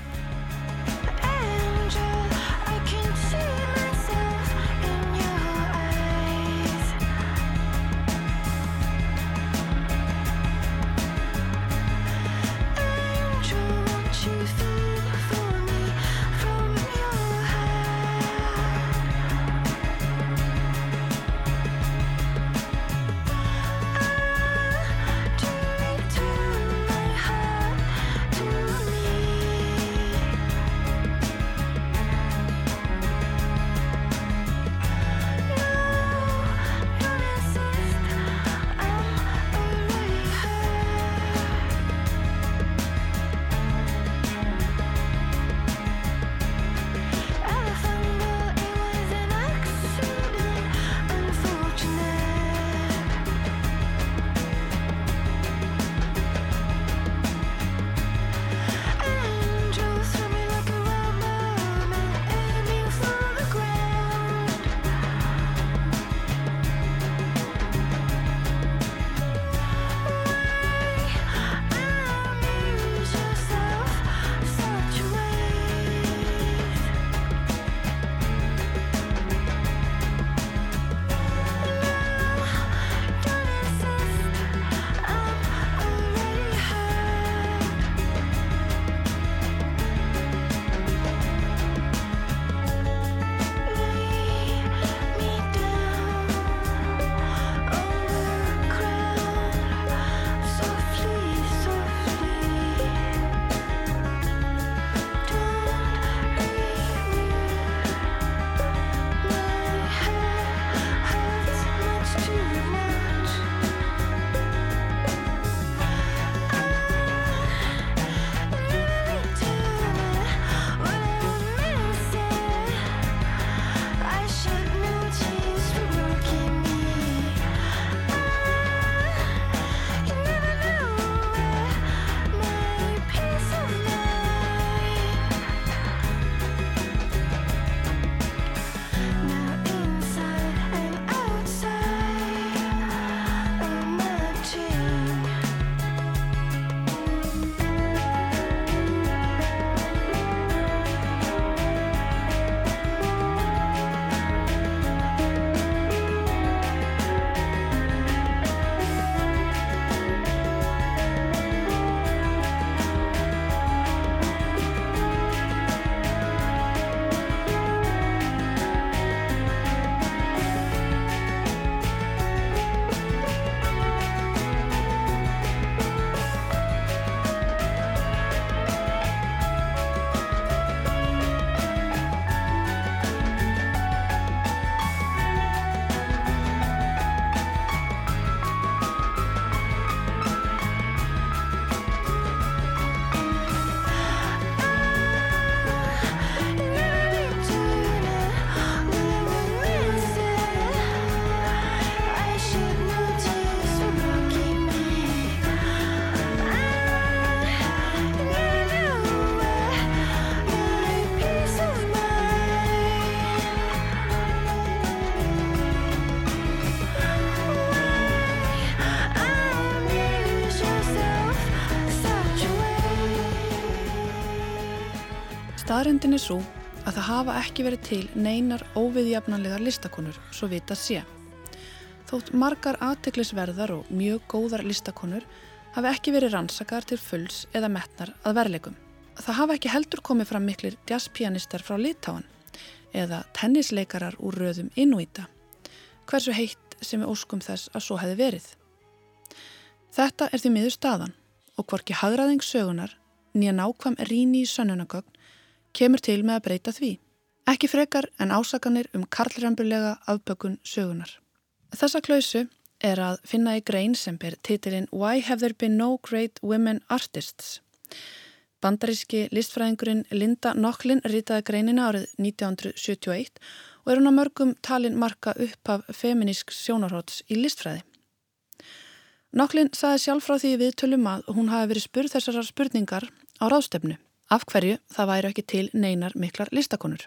Staðrendin er svo að það hafa ekki verið til neinar óviðjafnanlegar listakonur svo vita sé. Þótt margar aðteglisverðar og mjög góðar listakonur hafi ekki verið rannsakar til fulls eða metnar að verleikum. Það hafa ekki heldur komið fram miklir jazzpianistar frá Litáan eða tennisleikarar úr röðum innúíta. Hversu heitt sem við óskum þess að svo hefði verið. Þetta er því miður staðan og hvorki hagraðing sögunar nýja nákvæm ríni í sönnunagögn kemur til með að breyta því. Ekki frekar en ásakanir um karlrembulega afbökun sögunar. Þessa klausu er að finna í grein sem ber titilinn Why have there been no great women artists? Bandaríski listfræðingurinn Linda Nochlin ritaði greinina árið 1971 og er hún á mörgum talin marka upp af feminísk sjónarhóts í listfræði. Nochlin saði sjálf frá því við tölum að hún hafi verið spurð þessar spurningar á ráðstefnu af hverju það væri ekki til neinar miklar listakonur.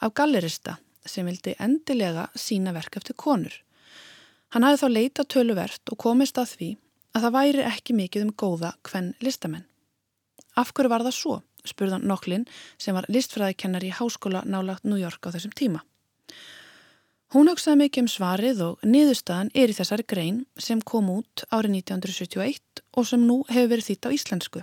Af gallerista sem vildi endilega sína verk eftir konur. Hann hafi þá leita töluvert og komist að því að það væri ekki mikið um góða hvenn listamenn. Af hverju var það svo? spurðan Nokklin sem var listfræðikennar í háskóla nálagt New York á þessum tíma. Hún hugsaði mikið um svarið og niðurstaðan er í þessari grein sem kom út árið 1971 og sem nú hefur verið þýtt á íslensku.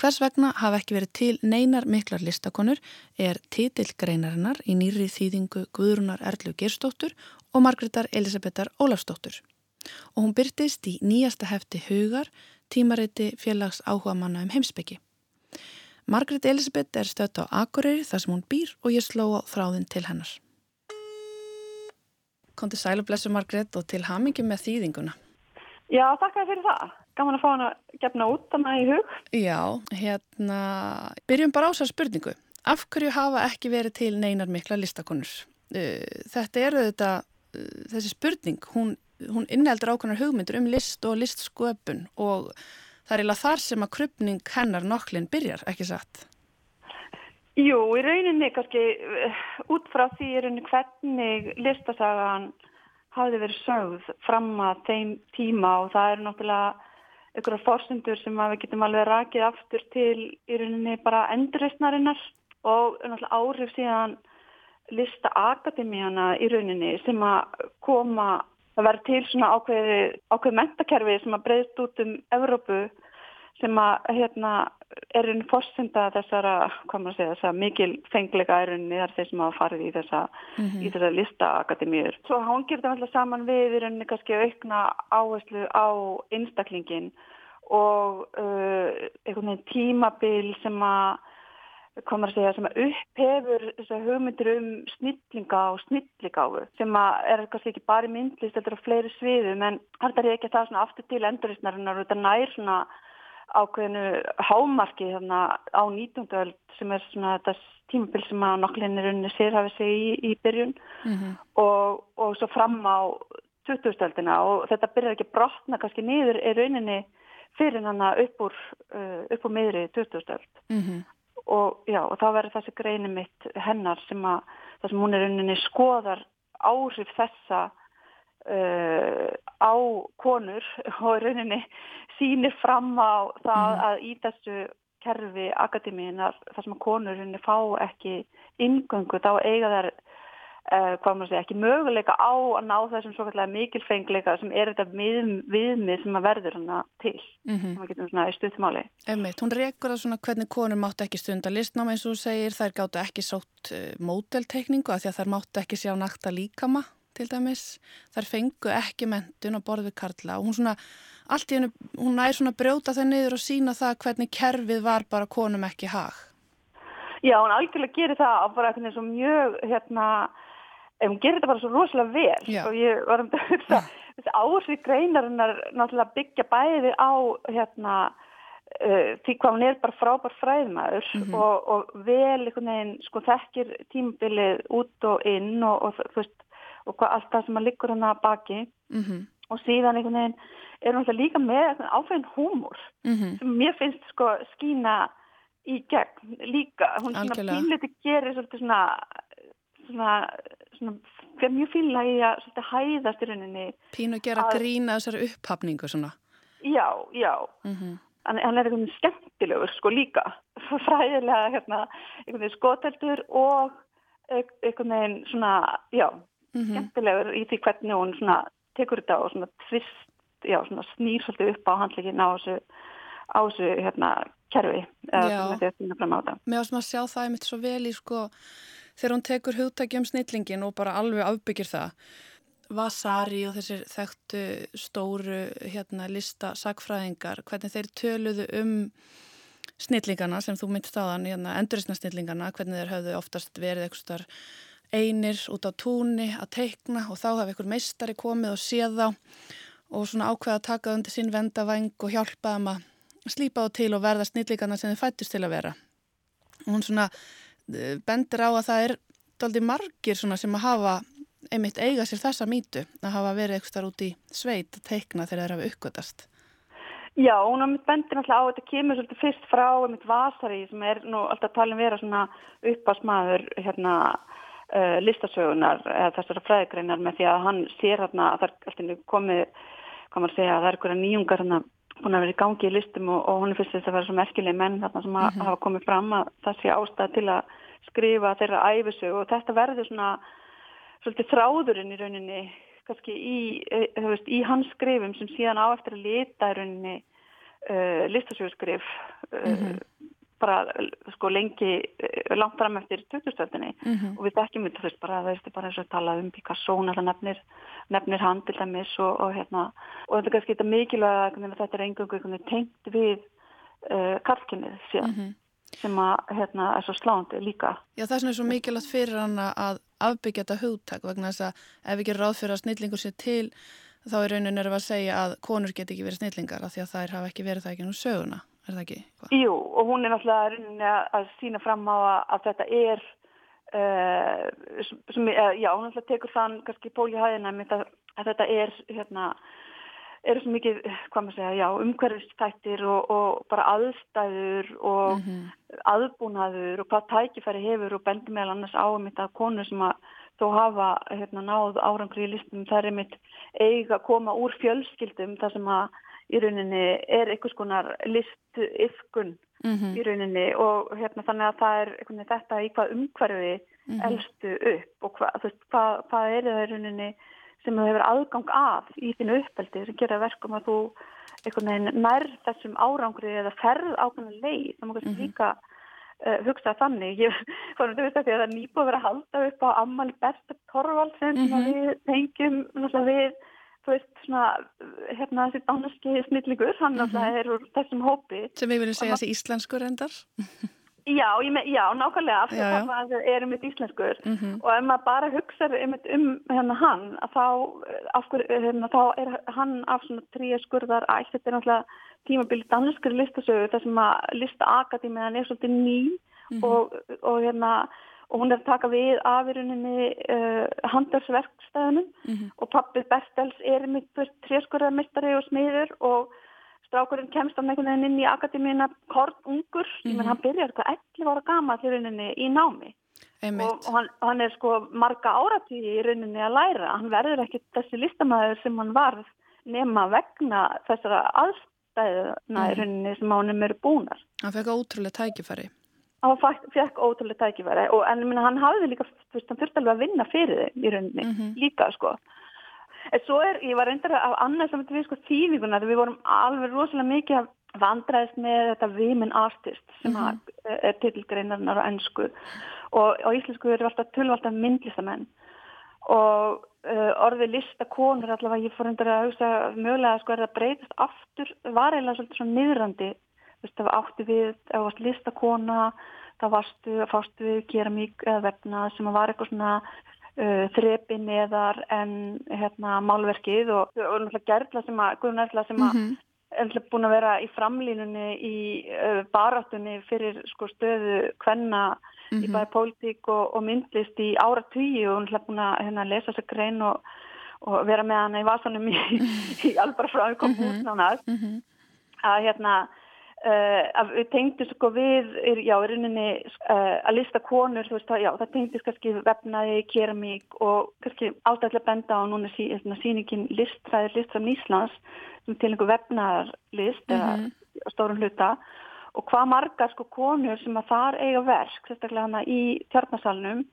Hvers vegna hafa ekki verið til neinar miklar listakonur er titillgreinarinnar í nýri þýðingu Guðrunar Erlu Gerstóttur og Margreðar Elisabethar Ólafstóttur. Og hún byrtist í nýjasta hefti Hugar, tímariti félags áhuga manna um heimsbyggi. Margreð Elisabeth er stött á Akureyri þar sem hún býr og ég sló á þráðin til hennar. Konti sæl og blessu Margreð og til hamingi með þýðinguna. Já, þakka fyrir það gaman að fá hann að gefna út þannig í hug. Já, hérna, byrjum bara á þessar spurningu. Af hverju hafa ekki verið til neinar mikla listakonur? Uh, þetta eru þetta, uh, þessi spurning, hún, hún inneldur ákveðnar hugmyndur um list og listsköpun og það er eiginlega þar sem að krupning hennar nokklinn byrjar, ekki satt? Jú, í rauninni kannski uh, út frá því í rauninni hvernig listasagan hafi verið sögð fram að þeim tíma og það er náttúrulega einhverja fórsendur sem við getum alveg rakið aftur til í rauninni bara enduristnarinnar og náttúrulega áhrif síðan lista akademíana í rauninni sem að koma að vera til svona ákveði, ákveði mentakerfi sem að breyðst út um Evrópu sem að hérna er einn fórsenda þessara, hvað maður segja, þessara mikil fengleika erunni þar þeir sem hafa farið í þessa, mm -hmm. í þessa listaakademíur. Svo hangir þetta alltaf saman við í rauninni kannski aukna áherslu á einstaklingin og uh, einhvern veginn tímabil sem að komur að segja sem að upphefur þessar hugmyndir um snillinga og snilligáfu sem að er kannski ekki bara myndlist, þetta er á fleiri sviðum en þetta er ekki það svona aftur til endurisnarinnar og þetta nær svona ákveðinu hámarki þarna á 19. öld sem er svona þetta tímabil sem að nokklinni runni sér hafið sig í, í byrjun mm -hmm. og, og svo fram á 20. öldina og þetta byrjar ekki brotna kannski niður í rauninni fyrir hann upp úr, uh, upp úr miðri 20. öld mm -hmm. og já og þá verður þessi greini mitt hennar sem að það sem hún er rauninni skoðar áhrif þessa Uh, á konur og rauninni sýnir fram á það mm. að í þessu kerfi akademíinar þar sem að konur rauninni fá ekki ingöngu þá eiga þær uh, hvað maður segja ekki möguleika á að ná þessum svo kallega mikilfengleika sem er þetta við, viðmið sem að verður hana til mm -hmm. sem að getum svona í stuðmáli Emmeit, hún rekur að svona hvernig konur mátt ekki stunda listnáma eins og segir þær gáttu ekki sótt uh, móteltekningu að því að þær mátt ekki sjá nakta líkama til dæmis, þar fengu ekki mentun á borðu Karla og hún svona, allt í hennu, hún nær svona brjóta það niður og sína það hvernig kerfið var bara konum ekki hag. Já, hún algjörlega gerir það á bara eitthvað eins og mjög, hérna, hún gerir þetta bara svo rosalega vel Já. og ég var um þetta þessi áherslu greinarinnar náttúrulega byggja bæði á, hérna, uh, því hvað hún er bara frábær fræðmaður mm -hmm. og, og vel einhvern veginn, sko, þekkir tímabilið út og inn og, og þú veist, og hvað allt það sem að liggur hann að baki mm -hmm. og síðan einhvern veginn er hann líka með áfæðin húmor mm -hmm. sem mér finnst sko skína í gegn líka hún svona pínleiti gerir svona svona, svona fyrir mjög fíla í að svolítið hæðast í rauninni Pínu gera að grína þessari upphafningu svona Já, já mm -hmm. hann, hann er einhvern veginn skemmtilegur sko líka, fræðilega hérna, skoteldur og einhvern veginn svona, já, mm -hmm. skemmtilegur í því hvernig hún svona tekur þetta og svona tvist, já, svona snýr svolítið upp á handlegin á þessu, á þessu hérna kerfi. Mér ást maður að sjá það einmitt svo vel í sko þegar hún tekur hugtækjum snillingin og bara alveg afbyggir það Vasari og þessir þekktu stóru hérna, lista sagfræðingar, hvernig þeir töluðu um snillingana sem þú myndst aðan, hérna, endurisna snillingana, hvernig þeir höfðu oftast verið eitthvað einir út á túnni að teikna og þá hafi einhver meistari komið og séð þá og svona ákveða að taka undir sín vendavæng og hjálpa þeim að slípa þá til og verða snillingana sem þeir fættist til að vera. Og hún svona eh, bendir á að það er doldi margir sem að hafa einmitt eiga sér þessa mýtu að hafa verið eitthvað út í sveit að teikna þegar er að uppgötast. Já, hún har mitt bendir náttúrulega á að þetta kemur svolítið fyrst frá mitt Vasari sem er nú alltaf talin vera svona uppásmaður hérna listasögunar eða þessara fræðigreinar með því að hann sér hérna að það er alltaf komið, hvað maður segja, að það er eitthvað nýjungar hérna hún har verið í gangi í listum og, og hún er fyrst þess að vera svo merkileg menn þarna sem mm -hmm. hafa komið fram að það sé ástæð til að skrifa þeirra æfisög og þetta verður svona svolítið þráðurinn í rauninni kannski í, eh, veist, í hans skrifum sem síðan á eftir að leta í rauninni uh, listasjóðskrif uh, mm -hmm. Bara sko lengi langt fram eftir 2000-stöldinni mm -hmm. og við þekkjum þetta fyrst bara það er bara eins og tala um Picasso nefnir, nefnir hann til dæmis og, og, hérna, og þetta er kannski þetta mikilvæg að þetta er engungu tengt við uh, karlkinnið síðan mm -hmm sem að hérna, er svo slándi líka. Já það er svona svo mikilvægt fyrir hann að afbyggja þetta hugtak vegna þess að ef við gerum ráð fyrir að snillingur sé til þá er raunin er að segja að konur get ekki verið snillingar af því að þær hafa ekki verið það ekki nú söguna, er það ekki? Hva? Jú og hún er náttúrulega raunin að sína fram á að, að þetta er uh, sem, uh, já hún náttúrulega tekur þann kannski pól í hæðina að, að þetta er hérna eru svo mikið, hvað maður segja, já, umhverfistættir og, og bara aðstæður og mm -hmm. aðbúnaður og hvað tækifæri hefur og bendur meðal annars á um þetta konu sem að þó hafa hérna, náð árangri í listum, það er mitt eiga að koma úr fjölskyldum þar sem að í rauninni er einhvers konar listiðkun mm -hmm. í rauninni og hérna þannig að það er þetta í hvað umhverfi mm -hmm. elstu upp og hvað, veist, hvað, hvað er það í rauninni sem þú hefur aðgang af í þínu uppeldi sem gera verkum að þú nær þessum árangri eða ferð ákveðna leið það má kannski -hmm. líka uh, hugsa þannig ég fann að það er nýbúið að vera halda upp á Amal Berta Torvald sem mm -hmm. við tengjum við þú veist svona hérna þessi dánarski snillingur hann mm -hmm. er úr þessum hópi sem við viljum segja þessi íslenskur endar Já, me, já, nákvæmlega af því að það er um eitt íslenskur mm -hmm. og ef maður bara hugsa um hérna hann þá, afhver, hérna, þá er hann af svona tríu skurðar ætt, þetta er náttúrulega tímabili danskri listasögu þar sem að listaakadémiðan er svolítið ný mm -hmm. og, og hérna og hún er að taka við afiruninni uh, handelsverkstæðunum mm -hmm. og pappið Bertels er með trískurðarmistari og smiður og strákurinn kemst á einhvern veginn inn í akademíuna kort ungur, mm -hmm. ég menn hann byrjar eitthvað 11 ára gama til rauninni í námi og, og hann, hann er sko marga áratíði í rauninni að læra hann verður ekki þessi listamæður sem hann var nema vegna þessara aðstæðuna mm -hmm. í mhm. rauninni sem hann er búnar. Hann fekk ótrúlega tækifæri. Hann fekk ótrúlega tækifæri og en minna, hann hafði líka, hann þurfti alveg að vinna fyrir þið í rauninni mm -hmm. líka sko En svo er, ég var reyndar af annað sem við sko þýðinguna, við vorum alveg rosalega mikið að vandræðist með þetta Women Artist sem mm -hmm. er tillgreinarnar á ennsku og á íslensku eru alltaf tölvalda myndlistamenn og uh, orðið listakonur allavega ég fór reyndar að hugsa mögulega að sko er það breytast aftur, var eiginlega svolítið svo niðrandi, veist átti við, ef það varst listakona, það varstu, fástu við keramík eða vefna sem var eitthvað svona uh, þrepi neðar en hérna, málverkið og, og náttúrulega gerðla sem að, Guðnarla sem að mm -hmm. er búin að vera í framlínunni í uh, barátunni fyrir sko, stöðu hvenna mm -hmm. í mhm. bæði pólitík og, og myndlist í ára tugi og náttúrulega búin að hérna, lesa sér grein og, og vera með hana í vasanum í, í albara frá að koma út nánar að hérna að við tengdum sko við já, í rauninni uh, að lista konur þú veist, já, það tengdist kannski vefnaði, keramík og kannski ástæðilega benda á núna sí, síningin listræðir listræðin Íslands sem til einhver vefnaðarlist mm -hmm. stórum hluta og hvað margar sko konur sem að þar eiga verk, sérstaklega hana í tjarnasalunum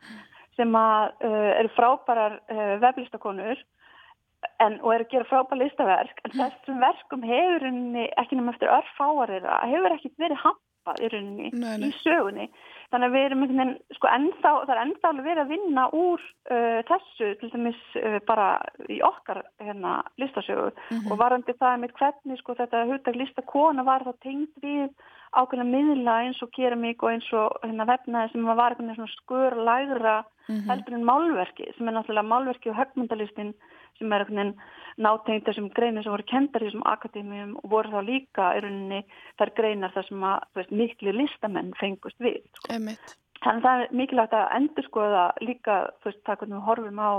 sem að uh, eru frábærar uh, veflistakonur en, og eru að gera frábæra listaverk en þessum verkum hefur ekki nema eftir örfáarið hefur ekki verið hampað í rauninni nei, nei. í sögunni þannig að við erum einhvern veginn, sko ennþá, það er ennþá alveg verið að vinna úr uh, þessu til dæmis uh, bara í okkar hérna listasögu mm -hmm. og varandi það með hvernig sko þetta hugdag listakona var þá tengt við ákveðna miðla eins og keramík og eins og hérna vefnaði sem var einhvern veginn svona skur lægra mm -hmm. heldur en málverki sem er náttúrulega málverki og högmyndalistin sem er nátengt þessum greinir sem voru kendar í þessum akadémium og voru þá líka í rauninni þær greinar þar sem að veist, miklu listamenn fengust við. Sko. Þannig það er mikilvægt að endur skoða líka veist, það hvernig við horfum á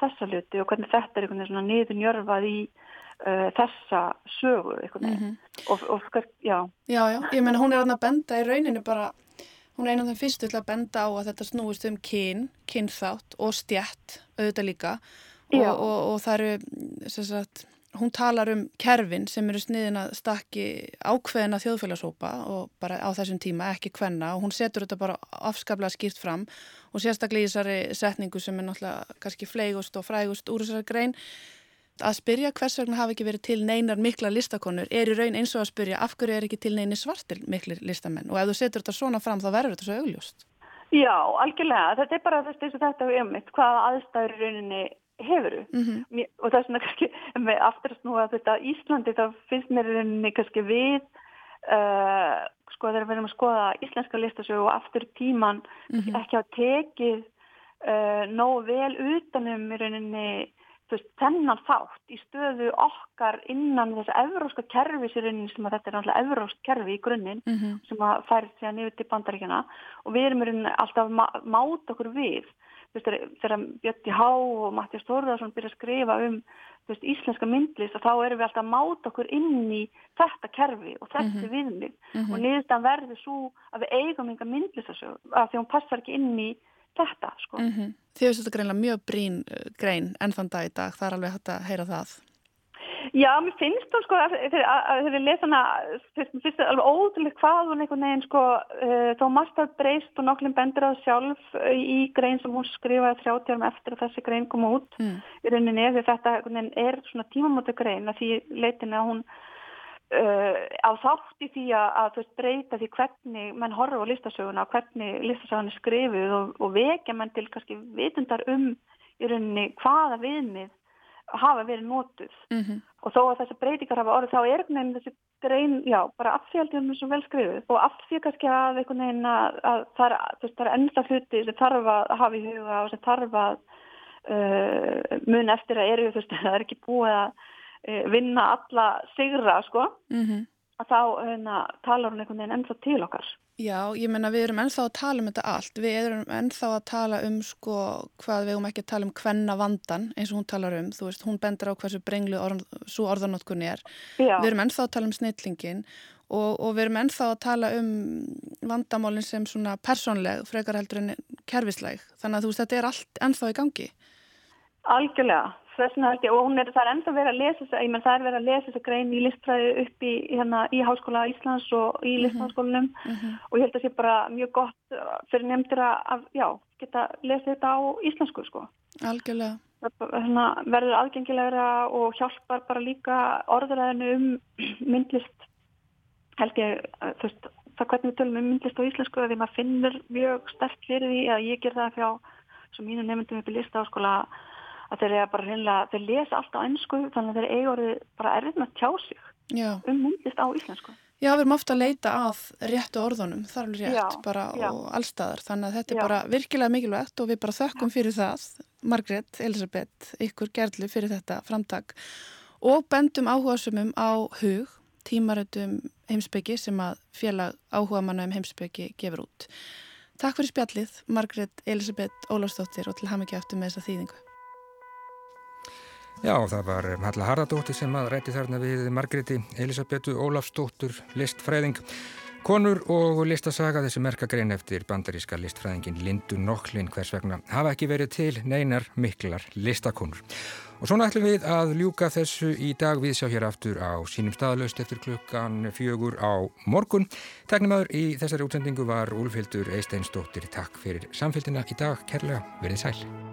þessa hluti og hvernig þetta er einhvern veginn svona niðurnjörfað í uh, þessa sögu. Mm -hmm. og, og, já. já, já, ég menna hún er að benda í rauninu bara Hún er eina af þeim fyrstu til að benda á að þetta snúist um kyn, kynþátt og stjætt auðvitað líka og, og, og það eru sagt, hún talar um kerfin sem eru sniðin að stakki ákveðina þjóðfélagsópa og bara á þessum tíma ekki hvenna og hún setur þetta bara afskaplega skýrt fram. Og sérstaklega í þessari setningu sem er náttúrulega kannski fleigust og frægust úr þessari grein að spyrja hvers vegna hafi ekki verið til neinar mikla listakonur er í raun eins og að spyrja af hverju er ekki til neini svartil miklir listamenn. Og ef þú setur þetta svona fram þá verður þetta svo augljóst. Já, algjörlega, þetta er bara þess að þetta er um mitt, hvaða aðstæður í rauninni hefuru mm -hmm. og það er svona kannski aftur að snúa þetta Íslandi þá finnst mér einni kannski við uh, sko þegar við erum að skoða íslenska listasögu og aftur tíman mm -hmm. ekki að tekið uh, nógu vel utanum í rauninni þennan þátt í stöðu okkar innan þess að evróska kerfi sér rauninni sem að þetta er náttúrulega evrósk kerfi í grunninn mm -hmm. sem að færi sér niður til bandaríkjana og við erum alltaf að máta okkur við þegar Björn Há og Mattias Þorðarsson byrja að skrifa um veist, íslenska myndlist og þá erum við alltaf að máta okkur inn í þetta kerfi og þessi mm -hmm. viðmið mm -hmm. og niðurstaðan verður svo að við eigum yngar myndlistasög að því hún passar ekki inn í þetta sko. Mm -hmm. Þið veist þetta greinlega mjög brín uh, grein enn þann dag í dag, það er alveg hægt að heyra það Já, mér finnst þú sko að þegar ég lesa hana fyrst, alveg ótrúlega hvað hún einhvern veginn sko uh, þá að breyst og nokklum bendur á sjálf uh, í grein sem hún skrifaði 30 árum eftir að þessi grein kom út mm. í rauninni því þetta er svona tímamóta grein að því leitin að hún uh, á þátt í því að, að þú veist breyta því hvernig mann horfa á listasöguna og hvernig listasöguna er skrifið og, og vekja mann til kannski vitundar um í rauninni hvaða viðmið hafa verið nótuð mm -hmm. og þó að þessi breytingar hafa orðið þá er einhvern veginn þessi grein, já, bara affjaldjum sem vel skrifuð og affjald kannski að einhvern veginn að, að það er, enda hluti sem þarf að hafa í huga og sem þarf að uh, mun eftir að eru, þú veist, það er ekki búið að uh, vinna alla sigra, sko mm -hmm. Að þá uh, talar hún einhvern veginn ennþá til okkar. Já, ég menna við erum ennþá að tala um þetta allt, við erum ennþá að tala um sko hvað við erum ekki að tala um hvenna vandan eins og hún talar um, þú veist, hún bendur á hversu brenglu orð, svo orðanótkun er, Já. við erum ennþá að tala um snillingin og, og við erum ennþá að tala um vandamálinn sem svona persónleg, frekar heldur en kervisleg, þannig að þú veist, þetta er allt ennþá í gangi. Algjörlega, þessna ekki og hún er, það er enda verið að lesa þess, ég menn það er verið að lesa þess að grein í listfræði upp í, hérna, í Háskóla Íslands og í mhm. listfræðaskólinum mm -hmm. og ég held að það sé bara mjög gott uh, fyrir nefndir að, já, geta lesa þetta á íslensku, sko. Algjörlega. Að verður aðgengilegra og hjálpar bara líka orðuræðinu um myndlist, held ég, þú veist, það hvernig við tölum um myndlist á íslensku, því maður finnur mjög sterkt fyrir því að ég ger það fjá, sem mínu nefndum upp í listaháskóla að þeir eru bara hreinlega, þeir lesa alltaf einsku þannig að þeir eiga orðið bara erfið með að tjá sig já. um myndist á íslensku. Já, við erum ofta að leita að réttu orðunum, það er rétt já, bara já. og allstaðar, þannig að þetta er bara virkilega mikilvægt og við bara þökkum fyrir það, Margret, Elisabeth, ykkur gerðlu fyrir þetta framtak og bendum áhugasumum á hug, tímaröndum heimsbyggi sem að félag áhuga manna um heimsbyggi gefur út. Takk fyrir spjallið, Margret, Elisabeth, Ólafsdóttir og til ham ekki aftur með þessa þýðingu. Já, það var Halla Harðardóttir sem að rætti þarna við Margreti Elisabethu Ólafsdóttur listfræðing. Konur og listasaga þessi merkagrein eftir bandaríska listfræðingin Lindu Nokklin hvers vegna hafa ekki verið til neinar miklar listakonur. Og svona ætlum við að ljúka þessu í dag við sjá hér aftur á sínum staðlaust eftir klukkan fjögur á morgun. Teknimaður í þessari útsendingu var Úlfildur Eisteinsdóttir. Takk fyrir samfélgina í dag. Kærlega verið sæl.